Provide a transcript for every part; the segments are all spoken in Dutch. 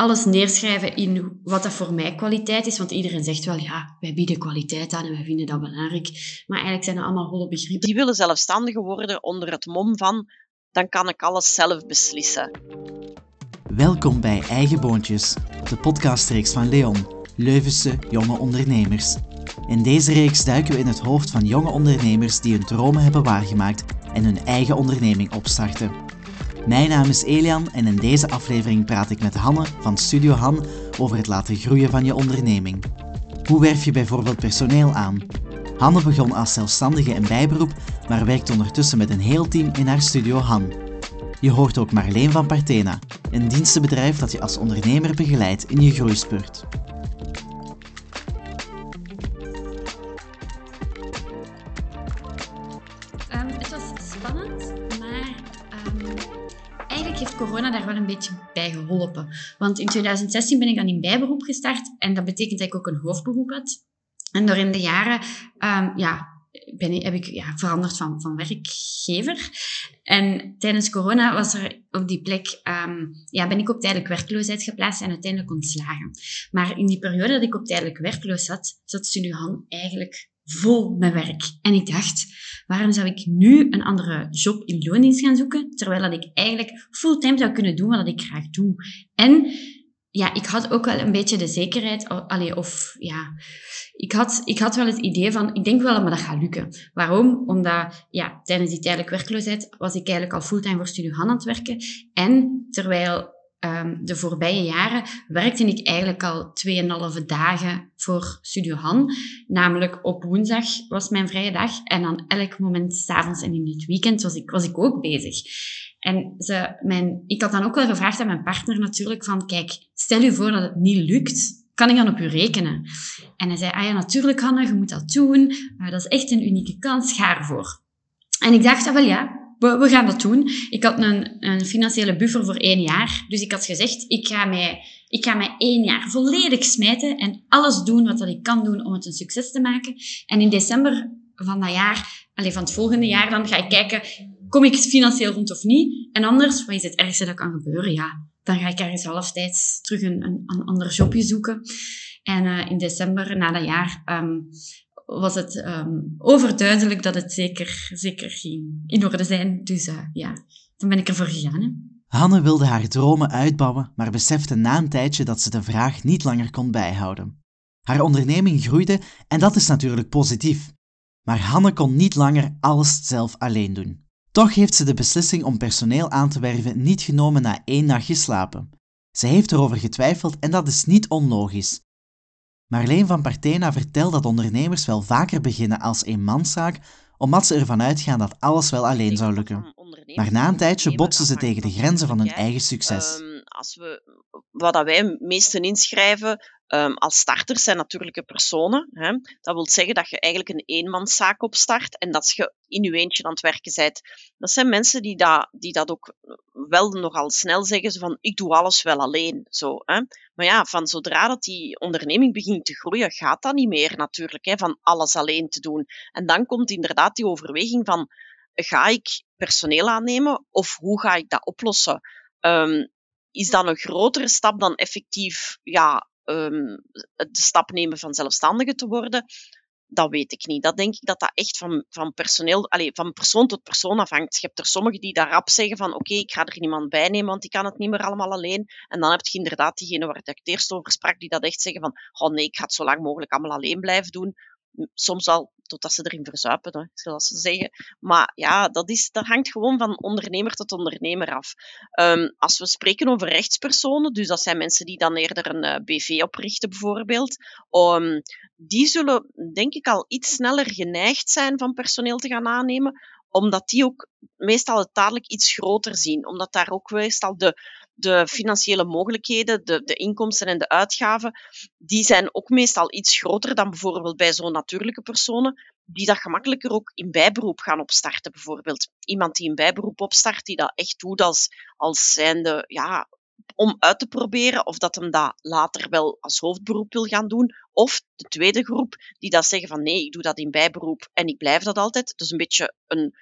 alles neerschrijven in wat dat voor mij kwaliteit is. Want iedereen zegt wel, ja, wij bieden kwaliteit aan en wij vinden dat belangrijk. Maar eigenlijk zijn dat allemaal holle begrippen. Die willen zelfstandiger worden onder het mom van, dan kan ik alles zelf beslissen. Welkom bij Eigen Boontjes, de podcastreeks van Leon, Leuvense jonge ondernemers. In deze reeks duiken we in het hoofd van jonge ondernemers die hun dromen hebben waargemaakt en hun eigen onderneming opstarten. Mijn naam is Elian en in deze aflevering praat ik met Hanne van Studio Han over het laten groeien van je onderneming. Hoe werf je bijvoorbeeld personeel aan? Hanne begon als zelfstandige in bijberoep, maar werkt ondertussen met een heel team in haar Studio Han. Je hoort ook Marleen van Partena, een dienstenbedrijf dat je als ondernemer begeleidt in je groeispurt. Um, het was spannend, heeft corona daar wel een beetje bij geholpen. Want in 2016 ben ik dan in bijberoep gestart en dat betekent dat ik ook een hoofdberoep had. En door in de jaren um, ja, ben ik, heb ik ja, veranderd van, van werkgever. En tijdens corona was er op die plek, um, ja, ben ik op tijdelijk werkloosheid geplaatst en uiteindelijk ontslagen. Maar in die periode dat ik op tijdelijk werkloos zat, zat Studio Han eigenlijk vol met werk. En ik dacht, waarom zou ik nu een andere job in loondienst gaan zoeken, terwijl dat ik eigenlijk fulltime zou kunnen doen wat ik graag doe. En ja, ik had ook wel een beetje de zekerheid, allee, of ja, ik had, ik had wel het idee van, ik denk wel dat dat gaat lukken. Waarom? Omdat, ja, tijdens die tijdelijke werkloosheid was ik eigenlijk al fulltime voor Studio aan het werken. En terwijl um, de voorbije jaren werkte ik eigenlijk al 2,5 dagen voor Studio Han. Namelijk op woensdag was mijn vrije dag. En dan elk moment s'avonds en in het weekend was ik, was ik ook bezig. En ze, mijn, ik had dan ook wel gevraagd aan mijn partner natuurlijk van, kijk, stel je voor dat het niet lukt, kan ik dan op u rekenen? En hij zei, ah ja, natuurlijk Hanne, je moet dat doen. Uh, dat is echt een unieke kans, ga ervoor. En ik dacht, ah wel ja, we, we gaan dat doen. Ik had een, een financiële buffer voor één jaar. Dus ik had gezegd, ik ga mij, ik ga mij één jaar volledig smijten en alles doen wat dat ik kan doen om het een succes te maken. En in december van dat jaar, alleen van het volgende jaar, dan ga ik kijken, kom ik financieel rond of niet? En anders, wat is het ergste dat kan gebeuren? Ja, dan ga ik ergens halftijds terug een, een, ander jobje zoeken. En uh, in december, na dat jaar, um, was het um, overduidelijk dat het zeker, zeker ging in orde zijn. Dus uh, ja, dan ben ik ervoor gegaan. Hanne wilde haar dromen uitbouwen, maar besefte na een tijdje dat ze de vraag niet langer kon bijhouden. Haar onderneming groeide en dat is natuurlijk positief. Maar Hanne kon niet langer alles zelf alleen doen. Toch heeft ze de beslissing om personeel aan te werven niet genomen na één nachtje slapen. Ze heeft erover getwijfeld en dat is niet onlogisch. Marleen van Partena vertelt dat ondernemers wel vaker beginnen als eenmanszaak, omdat ze ervan uitgaan dat alles wel alleen zou lukken. Maar na een tijdje botsen ze tegen de grenzen van hun eigen succes. Um, als we, wat wij meesten inschrijven um, als starters zijn natuurlijke personen. Hè. Dat wil zeggen dat je eigenlijk een eenmanszaak opstart en dat je in je eentje aan het werken bent. Dat zijn mensen die dat, die dat ook wel nogal snel zeggen, van ik doe alles wel alleen. Zo, hè. Maar ja, van zodra dat die onderneming begint te groeien, gaat dat niet meer natuurlijk, hè, van alles alleen te doen. En dan komt inderdaad die overweging van, ga ik personeel aannemen of hoe ga ik dat oplossen? Um, is dat een grotere stap dan effectief ja, um, de stap nemen van zelfstandige te worden? Dat weet ik niet. Dat denk ik dat dat echt van, van personeel, allez, van persoon tot persoon afhangt. Je hebt er sommigen die daar rap zeggen van oké, ik ga er niemand bij nemen, want die kan het niet meer allemaal alleen. En dan heb je inderdaad diegene waar ik het eerst over sprak, die dat echt zeggen van oh nee, ik ga het zo lang mogelijk allemaal alleen blijven doen. Soms al totdat ze erin verzuipen, zoals ze zeggen. Maar ja, dat, is, dat hangt gewoon van ondernemer tot ondernemer af. Um, als we spreken over rechtspersonen, dus dat zijn mensen die dan eerder een uh, BV oprichten bijvoorbeeld, um, die zullen denk ik al iets sneller geneigd zijn van personeel te gaan aannemen, omdat die ook meestal het dadelijk iets groter zien. Omdat daar ook meestal de, de financiële mogelijkheden, de, de inkomsten en de uitgaven, die zijn ook meestal iets groter dan bijvoorbeeld bij zo'n natuurlijke personen, die dat gemakkelijker ook in bijberoep gaan opstarten. Bijvoorbeeld iemand die een bijberoep opstart, die dat echt doet als, als zijnde, ja, om uit te proberen of dat hem dat later wel als hoofdberoep wil gaan doen. Of de tweede groep, die dat zeggen van nee, ik doe dat in bijberoep en ik blijf dat altijd. Dus een beetje een,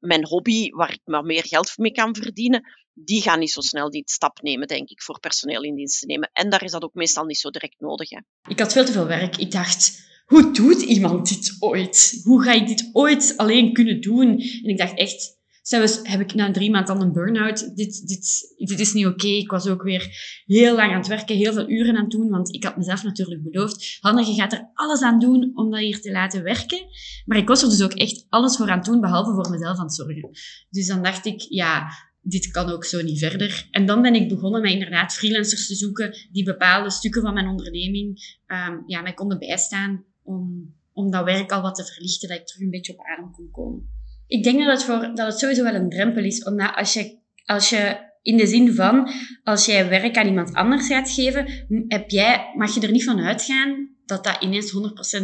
mijn hobby, waar ik maar meer geld mee kan verdienen, die gaan niet zo snel die stap nemen, denk ik, voor personeel in dienst te nemen. En daar is dat ook meestal niet zo direct nodig. Hè. Ik had veel te veel werk. Ik dacht, hoe doet iemand dit ooit? Hoe ga ik dit ooit alleen kunnen doen? En ik dacht echt, zelfs heb ik na drie maanden een burn-out. Dit, dit, dit is niet oké. Ik was ook weer heel lang aan het werken, heel veel uren aan het doen, want ik had mezelf natuurlijk beloofd, Hanne, je gaat er alles aan doen om dat hier te laten werken. Maar ik was er dus ook echt alles voor aan het doen, behalve voor mezelf aan het zorgen. Dus dan dacht ik, ja, dit kan ook zo niet verder. En dan ben ik begonnen met inderdaad freelancers te zoeken die bepaalde stukken van mijn onderneming um, ja, mij konden bijstaan om, om dat werk al wat te verlichten, dat ik terug een beetje op adem kon komen. Ik denk dat het, voor, dat het sowieso wel een drempel is, omdat als je, als je in de zin van, als jij werk aan iemand anders gaat geven, heb jij, mag je er niet van uitgaan dat dat ineens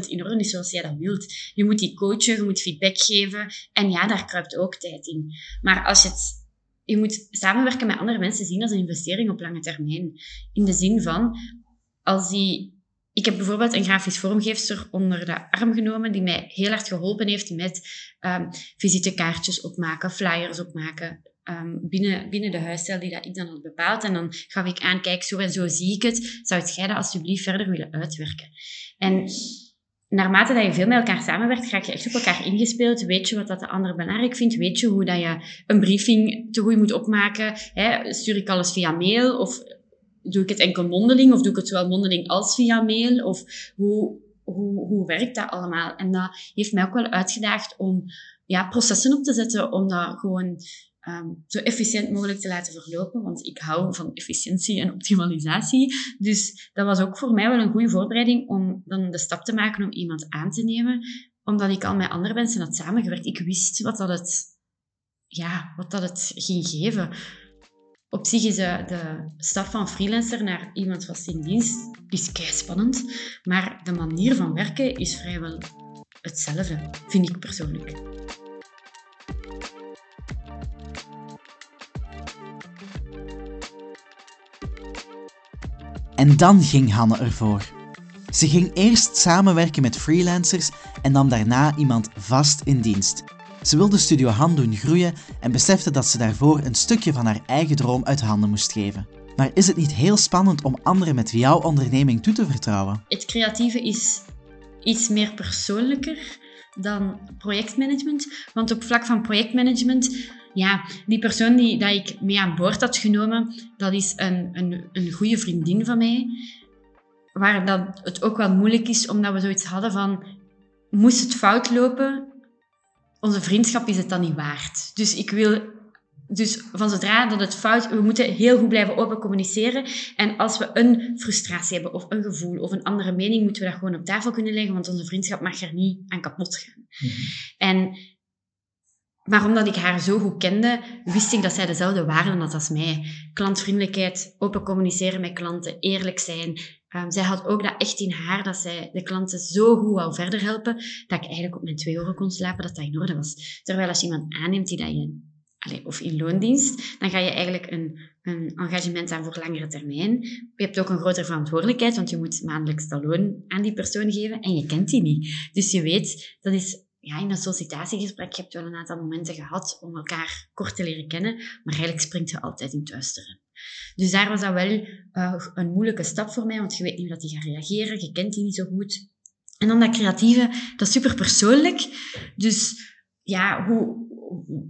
100% in orde is zoals jij dat wilt. Je moet die coachen, je moet feedback geven. En ja, daar kruipt ook tijd in. Maar als je het je moet samenwerken met andere mensen zien als een investering op lange termijn. In de zin van, als die... Ik heb bijvoorbeeld een grafisch vormgeefster onder de arm genomen die mij heel hard geholpen heeft met um, visitekaartjes opmaken, flyers opmaken, um, binnen, binnen de huisstijl die dat ik dan had bepaald. En dan gaf ik aan, kijk, zo en zo zie ik het. Zou jij dat alsjeblieft verder willen uitwerken? En naarmate dat je veel met elkaar samenwerkt, ga je echt op elkaar ingespeeld. Weet je wat dat de ander belangrijk vindt? Weet je hoe dat je een briefing te goed moet opmaken? Hè? Stuur ik alles via mail? Of doe ik het enkel mondeling? Of doe ik het zowel mondeling als via mail? Of hoe, hoe, hoe werkt dat allemaal? En dat heeft mij ook wel uitgedaagd om ja, processen op te zetten, om dat gewoon um, zo efficiënt mogelijk te laten verlopen, want ik hou van efficiëntie en optimalisatie. Dus dat was ook voor mij wel een goede voorbereiding om dan de stap te maken om iemand aan te nemen, omdat ik al met andere mensen had samengewerkt. Ik wist wat dat het, ja, wat dat het ging geven. Op zich is de, de stap van freelancer naar iemand vast in dienst is kei spannend, maar de manier van werken is vrijwel hetzelfde, vind ik persoonlijk. En dan ging Hanne ervoor. Ze ging eerst samenwerken met freelancers en nam daarna iemand vast in dienst. Ze wilde Studio Han doen groeien en besefte dat ze daarvoor een stukje van haar eigen droom uit handen moest geven. Maar is het niet heel spannend om anderen met jouw onderneming toe te vertrouwen? Het creatieve is iets meer persoonlijker dan projectmanagement. Want op vlak van projectmanagement ja, die persoon die dat ik mee aan boord had genomen, dat is een, een, een goede vriendin van mij. Waar dat het ook wel moeilijk is, omdat we zoiets hadden van... Moest het fout lopen, onze vriendschap is het dan niet waard. Dus ik wil... Dus van zodra dat het fout... We moeten heel goed blijven open communiceren. En als we een frustratie hebben, of een gevoel, of een andere mening, moeten we dat gewoon op tafel kunnen leggen, want onze vriendschap mag er niet aan kapot gaan. Mhm. En maar omdat ik haar zo goed kende, wist ik dat zij dezelfde waarden had als mij. Klantvriendelijkheid, open communiceren met klanten, eerlijk zijn. Um, zij had ook dat echt in haar, dat zij de klanten zo goed wou verder helpen, dat ik eigenlijk op mijn twee euro kon slapen, dat dat in orde was. Terwijl als je iemand aanneemt die dat je, allez, of in loondienst, dan ga je eigenlijk een, een engagement aan voor langere termijn. Je hebt ook een grotere verantwoordelijkheid, want je moet maandelijks dat loon aan die persoon geven en je kent die niet. Dus je weet, dat is ja, in een sollicitatiegesprek, je hebt wel een aantal momenten gehad om elkaar kort te leren kennen, maar eigenlijk springt je altijd in het. Dus daar was dat wel uh, een moeilijke stap voor mij, want je weet niet hoe dat die gaat reageren, je kent die niet zo goed. En dan dat creatieve, dat is super persoonlijk. Dus ja, hoe,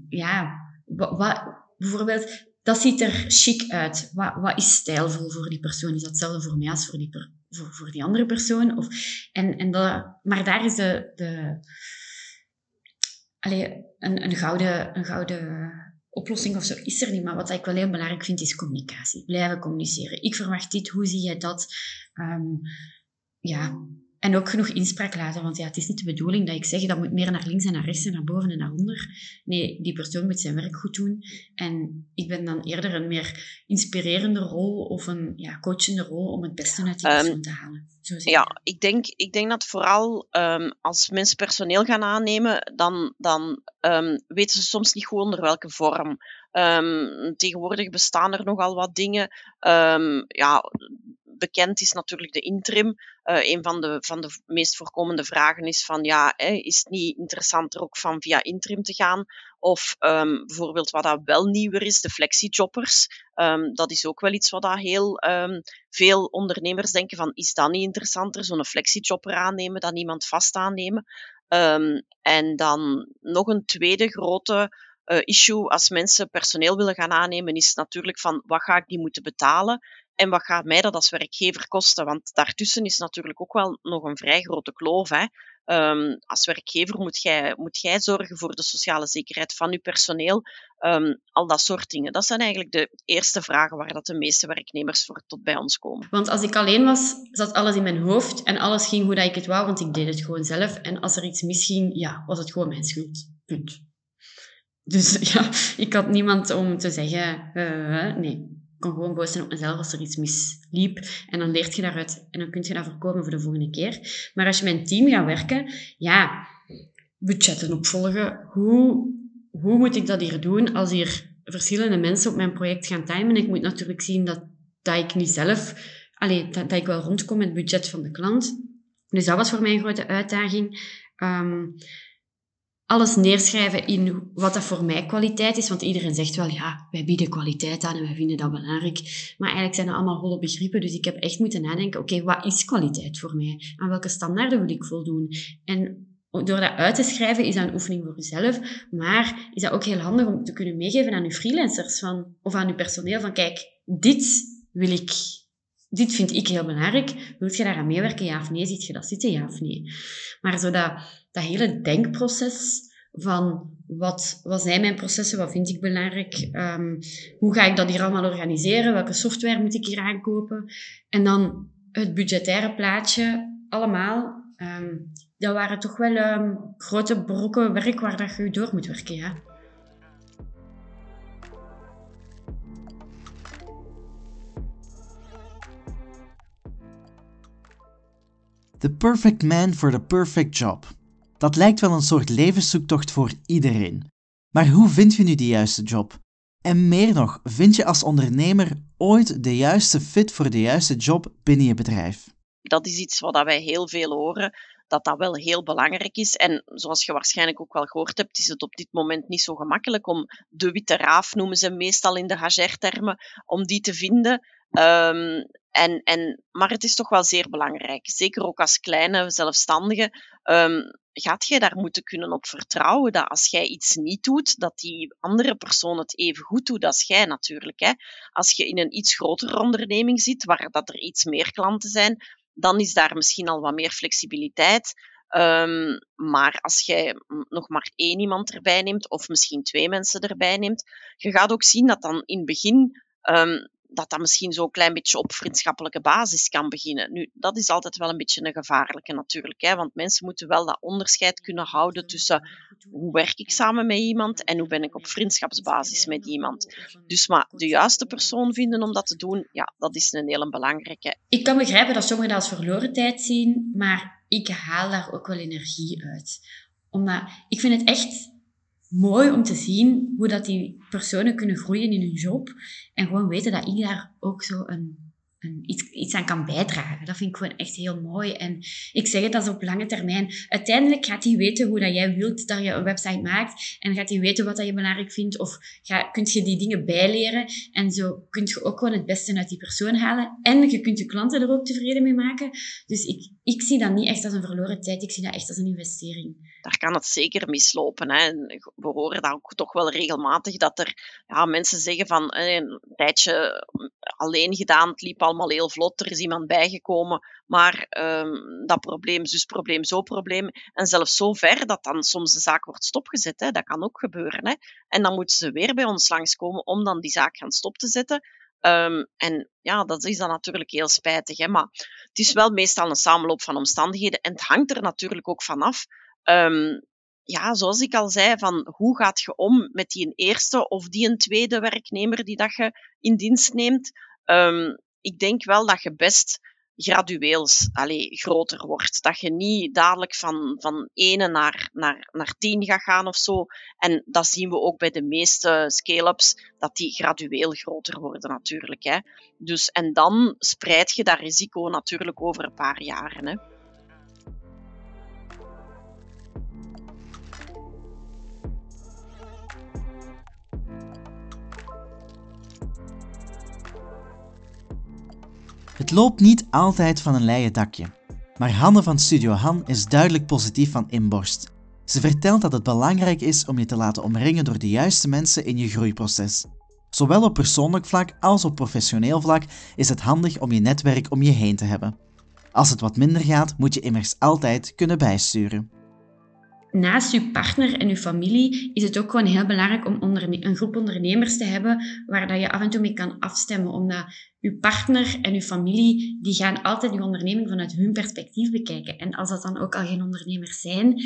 ja, wat, bijvoorbeeld, dat ziet er chic uit. Wat, wat is stijlvol voor die persoon? Is dat hetzelfde voor mij als voor die, voor, voor die andere persoon? Of, en, en dat, maar daar is de, de, allee, een, een, gouden, een gouden oplossing of zo is er niet. Maar wat ik wel heel belangrijk vind, is communicatie. Blijven communiceren. Ik verwacht dit, hoe zie jij dat? Um, ja, en ook genoeg inspraak laten, want ja, het is niet de bedoeling dat ik zeg dat moet meer naar links en naar rechts en naar boven en naar onder. Nee, die persoon moet zijn werk goed doen. En ik ben dan eerder een meer inspirerende rol of een ja, coachende rol om het beste uit die persoon um, te halen. Zo ja, ik denk, ik denk dat vooral um, als mensen personeel gaan aannemen, dan, dan um, weten ze soms niet goed onder welke vorm. tegenwoordig bestaan er nogal wat dingen. ja, bekend is natuurlijk de interim. Uh, een van de, van de meest voorkomende vragen is van ja, hè, is het niet interessanter ook van via interim te gaan? Of um, bijvoorbeeld wat dat wel nieuwer is, de flexijobbers. Um, dat is ook wel iets wat dat heel um, veel ondernemers denken van, is dat niet interessanter, zo'n flexijobber aannemen dan iemand vast aannemen? en dan nog een tweede grote uh, issue als mensen personeel willen gaan aannemen, is natuurlijk van, wat ga ik die moeten betalen? En wat gaat mij dat als werkgever kosten? Want daartussen is natuurlijk ook wel nog een vrij grote kloof. Hè? Um, als werkgever moet jij, moet jij zorgen voor de sociale zekerheid van je personeel. Um, al dat soort dingen. Dat zijn eigenlijk de eerste vragen waar dat de meeste werknemers voor tot bij ons komen. Want als ik alleen was, zat alles in mijn hoofd en alles ging hoe dat ik het wou, want ik deed het gewoon zelf. En als er iets misging, ja, was het gewoon mijn schuld. Punt. Dus ja, ik had niemand om te zeggen, uh, nee, kon gewoon boos zijn op mezelf als er iets misliep. En dan leert je daaruit en dan kun je dat voorkomen voor de volgende keer. Maar als je met een team gaat werken, ja, budgetten opvolgen. Hoe, hoe moet ik dat hier doen als hier verschillende mensen op mijn project gaan timen? Ik moet natuurlijk zien dat, dat ik niet zelf, allee, dat, ik wel rondkom met het budget van de klant. Dus dat was voor mij een grote uitdaging. Um, alles neerschrijven in wat dat voor mij kwaliteit is. Want iedereen zegt wel, ja, wij bieden kwaliteit aan en wij vinden dat belangrijk. Maar eigenlijk zijn dat allemaal holle begrippen. Dus ik heb echt moeten nadenken, oké, wat is kwaliteit voor mij? Aan welke standaarden wil ik voldoen? En door dat uit te schrijven is dat een oefening voor jezelf. Maar is dat ook heel handig om te kunnen meegeven aan je freelancers van, of aan je personeel van, kijk, dit wil ik dit vind ik heel belangrijk. Wilt je daaraan meewerken, ja of nee? Ziet je dat zitten, ja of nee? Maar zo dat, hele denkproces van wat, wat zijn mijn processen, wat vind ik belangrijk, um, hoe ga ik dat hier allemaal organiseren, welke software moet ik hier aankopen, en dan het budgettaire plaatje allemaal. Um, dat waren toch wel um, grote brokken werk waar dat je door moet werken, ja. The perfect man for the perfect job. Dat lijkt wel een soort levenszoektocht voor iedereen. Maar hoe vind je nu die juiste job? En meer nog, vind je als ondernemer ooit de juiste fit voor de juiste job binnen je bedrijf? Dat is iets wat wij heel veel horen, dat dat wel heel belangrijk is. En zoals je waarschijnlijk ook wel gehoord hebt, is het op dit moment niet zo gemakkelijk om de witte raaf, noemen ze meestal in de HR-termen, om die te vinden. Um, en, en, maar het is toch wel zeer belangrijk. Zeker ook als kleine zelfstandige. Um, gaat jij daar moeten kunnen op vertrouwen dat als jij iets niet doet, dat die andere persoon het even goed doet als jij natuurlijk. Hè. Als je in een iets grotere onderneming zit, waar dat er iets meer klanten zijn, dan is daar misschien al wat meer flexibiliteit. Um, maar als jij nog maar één iemand erbij neemt, of misschien twee mensen erbij neemt, je gaat ook zien dat dan in het begin dat dat misschien zo'n klein beetje op vriendschappelijke basis kan beginnen. Nu, dat is altijd wel een beetje een gevaarlijke natuurlijk, hè, want mensen moeten wel dat onderscheid kunnen houden tussen hoe werk ik samen met iemand en hoe ben ik op vriendschapsbasis met iemand. Dus maar de juiste persoon vinden om dat te doen, ja, dat is een hele belangrijke. Ik kan begrijpen dat sommigen dat als verloren tijd zien, maar ik haal daar ook wel energie uit. Omdat ik vind het echt mooi om te zien hoe dat die personen kunnen groeien in hun job. En gewoon weten dat ik daar ook zo een, iets, iets aan kan bijdragen. Dat vind ik gewoon echt heel mooi. En ik zeg het als op lange termijn. Uiteindelijk gaat hij weten hoe dat jij wilt dat je een website maakt. En gaat hij weten wat dat je belangrijk vindt. Of ga, kunt je die dingen bijleren. En zo kun je ook gewoon het beste uit die persoon halen. En je kunt je klanten er ook tevreden mee maken. Dus ik, ik zie dat niet echt als een verloren tijd. Ik zie dat echt als een investering daar kan het zeker mislopen. Hè. We horen dat ook toch wel regelmatig dat er ja, mensen zeggen van eh, een tijdje alleen gedaan, het liep allemaal heel vlot, er is iemand bijgekomen, maar um, dat probleem, zus probleem, zo probleem. En zelfs zo ver dat dan soms de zaak wordt stopgezet. Hè. Dat kan ook gebeuren. Hè. En dan moeten ze weer bij ons langskomen om dan die zaak gaan stop te zetten. Um, en ja, dat is dan natuurlijk heel spijtig. Hè? Maar het is wel meestal een samenloop van omstandigheden. En het hangt er natuurlijk ook vanaf Um, ja, zoals ik al zei, van hoe gaat je om met die eerste of die een tweede werknemer die dat je in dienst neemt? Ik denk wel dat je best gradueels allee, groter wordt. Dat je niet dadelijk van, van ene naar, naar, naar tien gaat gaan of zo. En dat zien we ook bij de meeste scale-ups, dat die gradueel groter worden natuurlijk. Hè. Dus, en dan spreid je dat risico natuurlijk over een paar jaren. Hè. Het loopt niet altijd van een leien dakje. Maar Hanne van Studio Han is duidelijk positief van inborst. Ze vertelt dat het belangrijk is om je te laten omringen door de juiste mensen in je groeiproces. Zowel op persoonlijk vlak als op professioneel vlak is het handig om je netwerk om je heen te hebben. Als het wat minder gaat, moet je immers altijd kunnen bijsturen naast je partner en je familie is het ook gewoon heel belangrijk om een groep ondernemers te hebben waar dat je af en toe mee kan afstemmen. Omdat je partner en je familie, die gaan altijd je onderneming vanuit hun perspectief bekijken. En als dat dan ook al geen ondernemers zijn,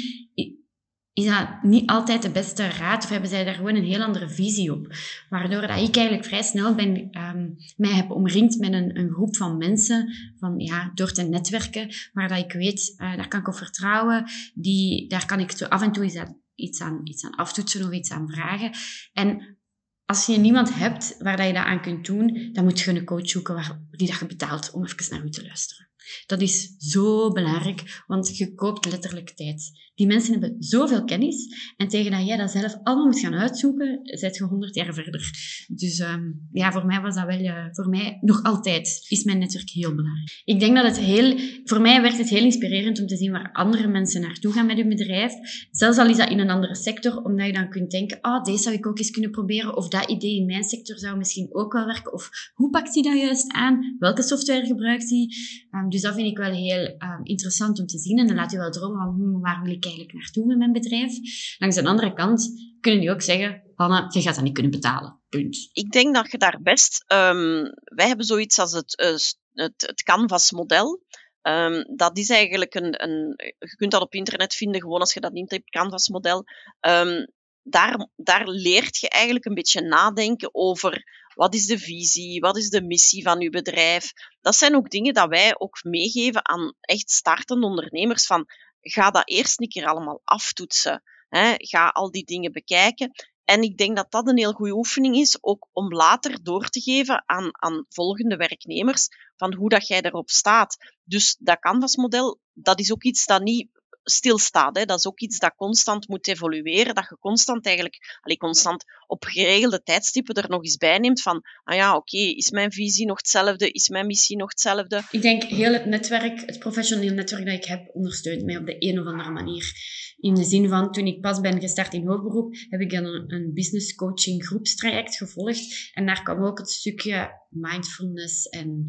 is dat niet altijd de beste raad of hebben zij daar gewoon een heel andere visie op. Waardoor dat ik eigenlijk vrij snel ben, um, mij heb omringd met een, een, groep van mensen, van, ja, door te netwerken, waar dat ik weet, uh, daar kan ik op vertrouwen, die, daar kan ik af en toe iets aan, iets, aan, iets aan aftoetsen of iets aan vragen. En als je niemand hebt waar dat je dat aan kunt doen, dan moet je een coach zoeken waar, die dat je betaalt om even naar u te luisteren. Dat is zo belangrijk, want je koopt letterlijk tijd. Die mensen hebben zoveel kennis en tegen dat jij dat zelf allemaal moet gaan uitzoeken, zit je honderd jaar verder. Dus um, ja, voor mij was dat wel, uh, voor mij nog altijd is mijn netwerk heel belangrijk. Ik denk dat het heel, voor mij werd het heel inspirerend om te zien waar andere mensen naartoe gaan met hun bedrijf. Zelfs al is dat in een andere sector, omdat je dan kunt denken, ah, oh, deze zou ik ook eens kunnen proberen, of dat idee in mijn sector zou misschien ook wel werken, of hoe pakt hij dat juist aan? Welke software gebruikt hij? Um, dus dat vind ik wel heel um, interessant om te zien. En dan laat je wel dromen van, hm, waar wil ik eigenlijk naartoe met mijn bedrijf? Langs de andere kant kunnen die ook zeggen, Hanna, je gaat dat niet kunnen betalen. Punt. Ik denk dat je daar best... Um, wij hebben zoiets als het, uh, het, Canvas-model. Um, dat is eigenlijk een, een... Je kunt dat op internet vinden, gewoon als je dat intypt, Canvas-model. Um, daar, daar leert je eigenlijk een beetje nadenken over wat is de visie? Wat is de missie van uw bedrijf? Dat zijn ook dingen dat wij ook meegeven aan echt startende ondernemers. Van, ga dat eerst een keer allemaal aftoetsen. Hè? Ga al die dingen bekijken. En ik denk dat dat een heel goede oefening is, ook om later door te geven aan, aan volgende werknemers van hoe dat jij erop staat. Dus dat Canvas-model, dat is ook iets dat niet stilstaat. Hè. Dat is ook iets dat constant moet evolueren, dat je constant eigenlijk, allee, constant op geregelde tijdstippen er nog eens bij neemt van, ah ja, oké, is mijn visie nog hetzelfde, is mijn missie nog hetzelfde? Ik denk heel het netwerk, het professioneel netwerk dat ik heb, ondersteunt mij op de een of andere manier. In de zin van, toen ik pas ben gestart in hoofdberoep, heb ik een, een business coaching groepstraject gevolgd. En daar kwam ook het stukje mindfulness en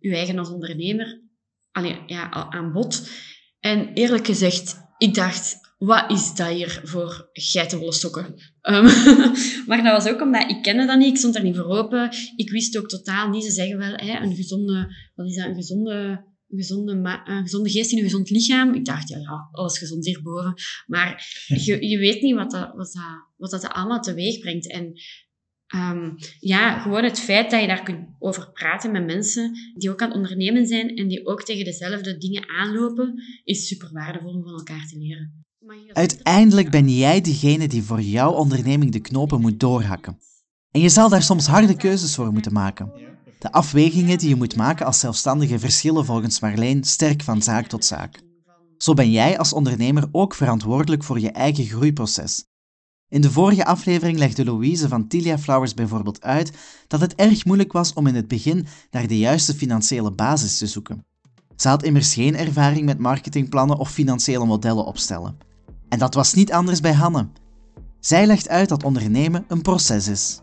uw eigen als ondernemer allee, ja, aan bod. En eerlijk gezegd, ik dacht, wat is dat hier voor geitenwolle sokken? Um, maar dat was ook omdat ik kende dat niet, ik stond daar niet voor open. Ik wist ook totaal niet, ze zeggen wel, hè, een gezonde, wat is dat, een gezonde, een gezonde, een gezonde geest in een gezond lichaam. Ik dacht, ja, ja alles gezond hierboven. Maar je, je weet niet wat dat, wat, dat, wat dat allemaal teweeg brengt. En Um, ja, gewoon het feit dat je daar kunt over praten met mensen die ook aan het ondernemen zijn en die ook tegen dezelfde dingen aanlopen, is super waardevol om van elkaar te leren. Uiteindelijk ben jij degene die voor jouw onderneming de knopen moet doorhakken. En je zal daar soms harde keuzes voor moeten maken. De afwegingen die je moet maken als zelfstandige verschillen volgens Marleen sterk van zaak tot zaak. Zo ben jij als ondernemer ook verantwoordelijk voor je eigen groeiproces in de vorige aflevering legde Louise van Tilia Flowers bijvoorbeeld uit dat het erg moeilijk was om in het begin naar de juiste financiële basis te zoeken. Ze had immers geen ervaring met marketingplannen of financiële modellen opstellen. En dat was niet anders bij Hanne. Zij legt uit dat ondernemen een proces is.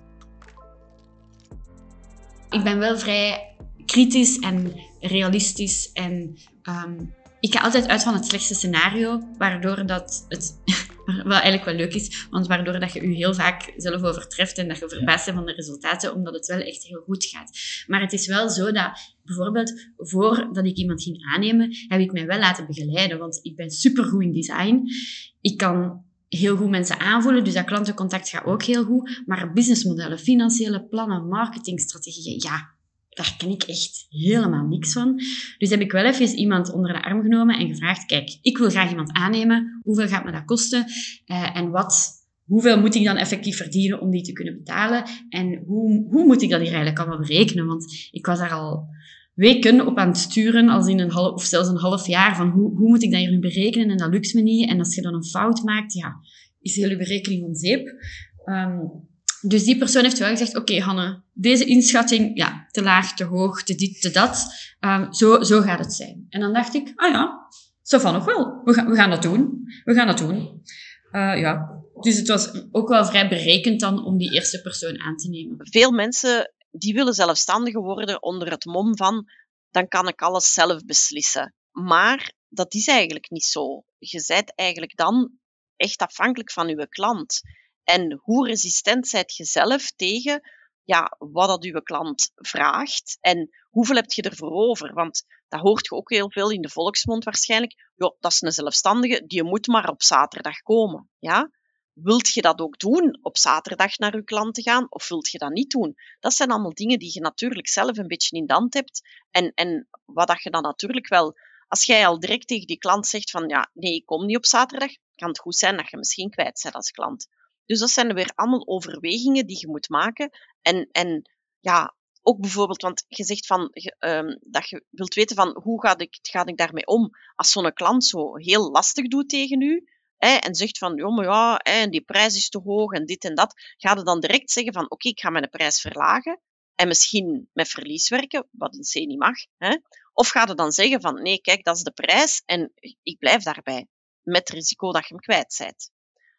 Ik ben wel vrij kritisch en realistisch en um, ik ga altijd uit van het slechtste scenario, waardoor dat het wat eigenlijk wel leuk is, want waardoor dat je je heel vaak zelf overtreft en dat je verbaasd bent van de resultaten, omdat het wel echt heel goed gaat. Maar het is wel zo dat bijvoorbeeld voordat ik iemand ging aannemen, heb ik mij wel laten begeleiden, want ik ben supergoed in design. Ik kan heel goed mensen aanvoelen, dus dat klantencontact gaat ook heel goed. Maar businessmodellen, financiële plannen, marketingstrategieën, ja, daar ken ik echt helemaal niks van. Dus heb ik wel even iemand onder de arm genomen en gevraagd, kijk, ik wil graag iemand aannemen. Hoeveel gaat me dat kosten? Uh, en wat, hoeveel moet ik dan effectief verdienen om die te kunnen betalen? En hoe, hoe moet ik dat hier eigenlijk allemaal berekenen? Want ik was daar al weken op aan het sturen, als in een half, of zelfs een half jaar, van hoe, hoe moet ik dat hier nu berekenen? En dat lukt me niet. En als je dan een fout maakt, ja, is heel je berekening om zeep. Um, Dus die persoon heeft wel gezegd, oké Hanne, deze inschatting, ja, te laag, te hoog, te dit, te dat. Um, zo, zo gaat het zijn. En dan dacht ik, ah ja, zo van nog wel. We gaan, we gaan dat doen. We gaan dat doen. Uh, ja. Dus het was ook wel vrij berekend dan om die eerste persoon aan te nemen. Veel mensen die willen zelfstandiger worden onder het mom van dan kan ik alles zelf beslissen. Maar dat is eigenlijk niet zo. Je bent eigenlijk dan echt afhankelijk van je klant. En hoe resistent zijt je zelf tegen ja, wat dat uw klant vraagt en hoeveel heb je ervoor over? Want dat hoort je ook heel veel in de volksmond waarschijnlijk. Ja, dat is een zelfstandige, die moet maar op zaterdag komen. Ja? Wilt je dat ook doen, op zaterdag naar je klanten gaan, of wilt je dat niet doen? Dat zijn allemaal dingen die je natuurlijk zelf een beetje in de hand hebt. En, en wat dat je dan natuurlijk wel, als jij al direct tegen die klant zegt van ja, nee, ik kom niet op zaterdag, kan het goed zijn dat je misschien kwijt bent als klant. Dus dat zijn weer allemaal overwegingen die je moet maken. En, en ja, ook bijvoorbeeld, want je zegt van, um, dat je wilt weten van hoe ga ik, ga ik daarmee om als zo'n klant zo heel lastig doet tegen u hè, en zegt van, ja, en die prijs is te hoog en dit en dat, ga je dan direct zeggen van, oké, ik ga mijn prijs verlagen en misschien met verlies werken, wat in C niet mag. Hè? Of ga je dan zeggen van, nee, kijk, dat is de prijs en ik blijf daarbij, met het risico dat je hem kwijt bent.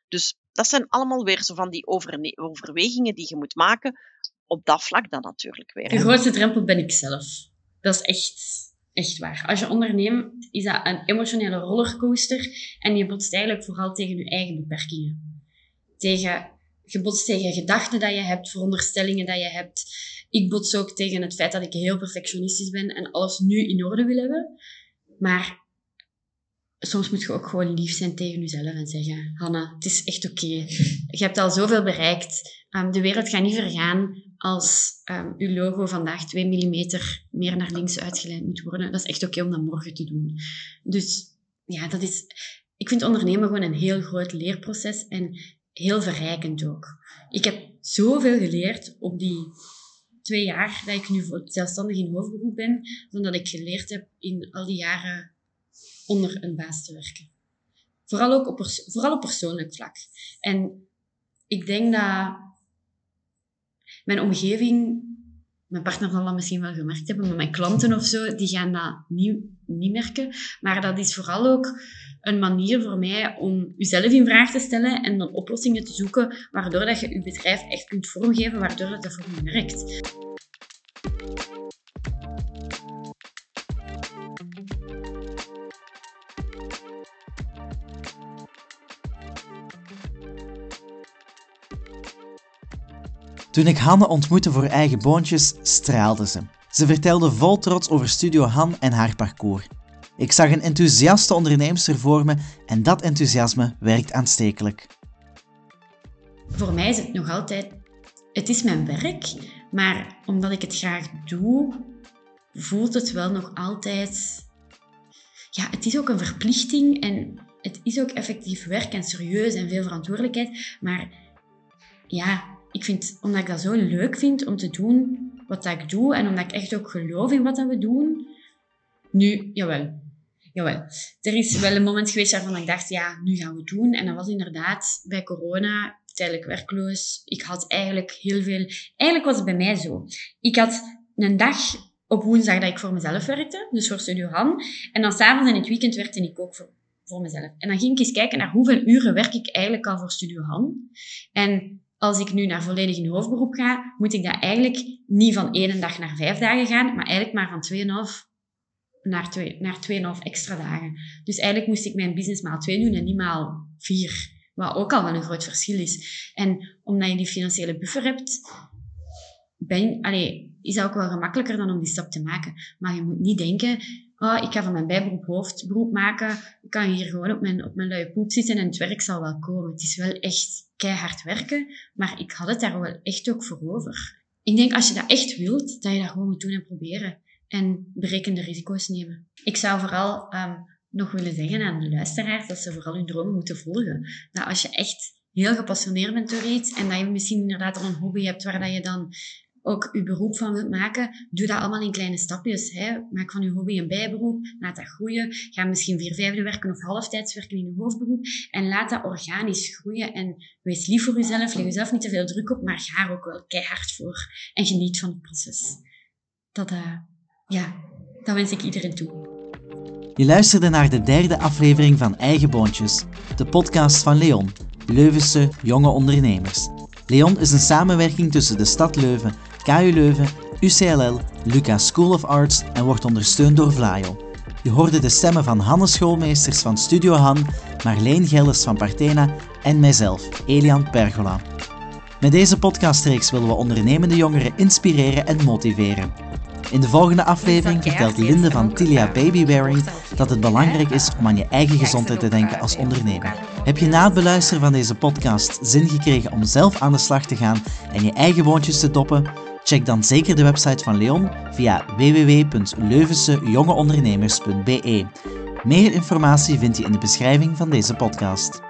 Dus dat zijn allemaal weer zo van die overwegingen die je moet maken op dat vlak dan natuurlijk weer. De grootste drempel ben ik zelf. Dat is echt, echt waar. Als je onderneemt, is dat een emotionele rollercoaster en je botst eigenlijk vooral tegen je eigen beperkingen. Tegen, je botst tegen gedachten dat je hebt, veronderstellingen dat je hebt. Ik bots ook tegen het feit dat ik heel perfectionistisch ben en alles nu in orde wil hebben. Maar soms moet je ook gewoon lief zijn tegen jezelf en zeggen: Hanna, het is echt oké. Je hebt al zoveel bereikt. Um, de wereld gaat niet vergaan als um, je logo vandaag 2 mm meer naar links uitgeleid moet worden. Dat is echt oké om dat morgen te doen. Dus ja, dat is. Ik vind ondernemen gewoon een heel groot leerproces en heel verrijkend ook. Ik heb zoveel geleerd op die twee jaar dat ik nu zelfstandig in hoofdberoep ben, dan dat ik geleerd heb in al die jaren onder een baas te werken. Vooral ook op, vooral op persoonlijk vlak. En ik denk dat mijn omgeving, mijn partner zal dat misschien wel gemerkt hebben, maar mijn klanten of zo, die gaan dat niet, niet merken. Maar dat is vooral ook een manier voor mij om jezelf in vraag te stellen en dan oplossingen te zoeken, waardoor dat je je bedrijf echt kunt vormgeven, waardoor dat, dat voor je werkt. Toen ik Hanne ontmoette voor eigen boontjes, straalde ze. Ze vertelde vol trots over Studio Han en haar parcours. Ik zag een enthousiaste onderneemster voor me en dat enthousiasme werkt aanstekelijk. Voor mij is het nog altijd, het is mijn werk, maar omdat ik het graag doe, voelt het wel nog altijd, ja, het is ook een verplichting en het is ook effectief werk en serieus en veel verantwoordelijkheid, maar ja, ik vind, omdat ik dat zo leuk vind om te doen wat dat ik doe en omdat ik echt ook geloof in wat dat we doen. Nu, jawel. Jawel. Er is wel een moment geweest waarvan ik dacht, ja, nu gaan we het doen. En dat was inderdaad bij corona, tijdelijk werkloos. Ik had eigenlijk heel veel... Eigenlijk was het bij mij zo. Ik had een dag op woensdag dat ik voor mezelf werkte, dus voor Studio Han. En dan s'avonds in het weekend werkte ik ook voor, voor mezelf. En dan ging ik eens kijken naar hoeveel uren werk ik eigenlijk al voor Studio Han. En als ik nu naar volledig in hoofdberoep ga, moet ik dat eigenlijk niet van één dag naar vijf dagen gaan, maar eigenlijk maar van 2,5 naar 2, naar 2,5 extra dagen. Dus eigenlijk moest ik mijn business maal 2 doen en niet maal 4. Wat ook al wel een groot verschil is. En omdat je die financiële buffer hebt, ben, allez, is dat ook wel gemakkelijker dan om die stap te maken. Maar je moet niet denken, oh, ik ga van mijn bijberoep hoofdberoep maken. Ik kan hier gewoon op mijn, op mijn luie poep zitten en het werk zal wel komen. Het is wel echt keihard werken, maar ik had het daar wel echt ook voor over. Ik denk als je dat echt wilt, dat je dat gewoon moet doen en proberen. En berekende risico's nemen. Ik zou vooral um, nog willen zeggen aan de luisteraars dat ze vooral hun dromen moeten volgen. Dat als je echt heel gepassioneerd bent door iets en dat je misschien inderdaad al een hobby hebt waar dat je dan ook je beroep van wilt maken, doe dat allemaal in kleine stapjes. Hè. Maak van je hobby een bijberoep, laat dat groeien. Ga misschien vier vijfde werken of halftijds werken in je hoofdberoep. En laat dat organisch groeien. En wees lief voor jezelf, leg jezelf niet te veel druk op, maar ga er ook wel keihard voor. En geniet van het proces. Dat, uh, ja, dat wens ik iedereen toe. Je luisterde naar de derde aflevering van Eigen Boontjes, de podcast van Leon, Leuvense jonge ondernemers. Leon is een samenwerking tussen de stad Leuven, KU Leuven, UCLL, Lucas School of Arts en wordt ondersteund door Vlaio. Je hoorde de stemmen van Hanne Schoolmeesters van Studio Han, Marleen Gelles van Partena en mijzelf, Elian Pergola. Met deze podcastreeks willen we ondernemende jongeren inspireren en motiveren. In de volgende aflevering vertelt Linde van Tilia Babywearing dat het belangrijk is om aan je eigen gezondheid te denken als ondernemer. Heb je na het beluisteren van deze podcast zin gekregen om zelf aan de slag te gaan en je eigen woontjes te toppen? Check dan zeker de website van Leon via www.leuvensejongeondernemers.be. Meer informatie vind je in de beschrijving van deze podcast.